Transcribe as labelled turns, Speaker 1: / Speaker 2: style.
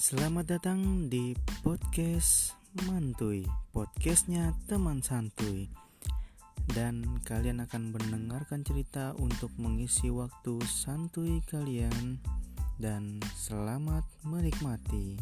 Speaker 1: Selamat datang di podcast Mantuy Podcastnya teman santuy Dan kalian akan mendengarkan cerita untuk mengisi waktu santuy kalian. Dan selamat menikmati.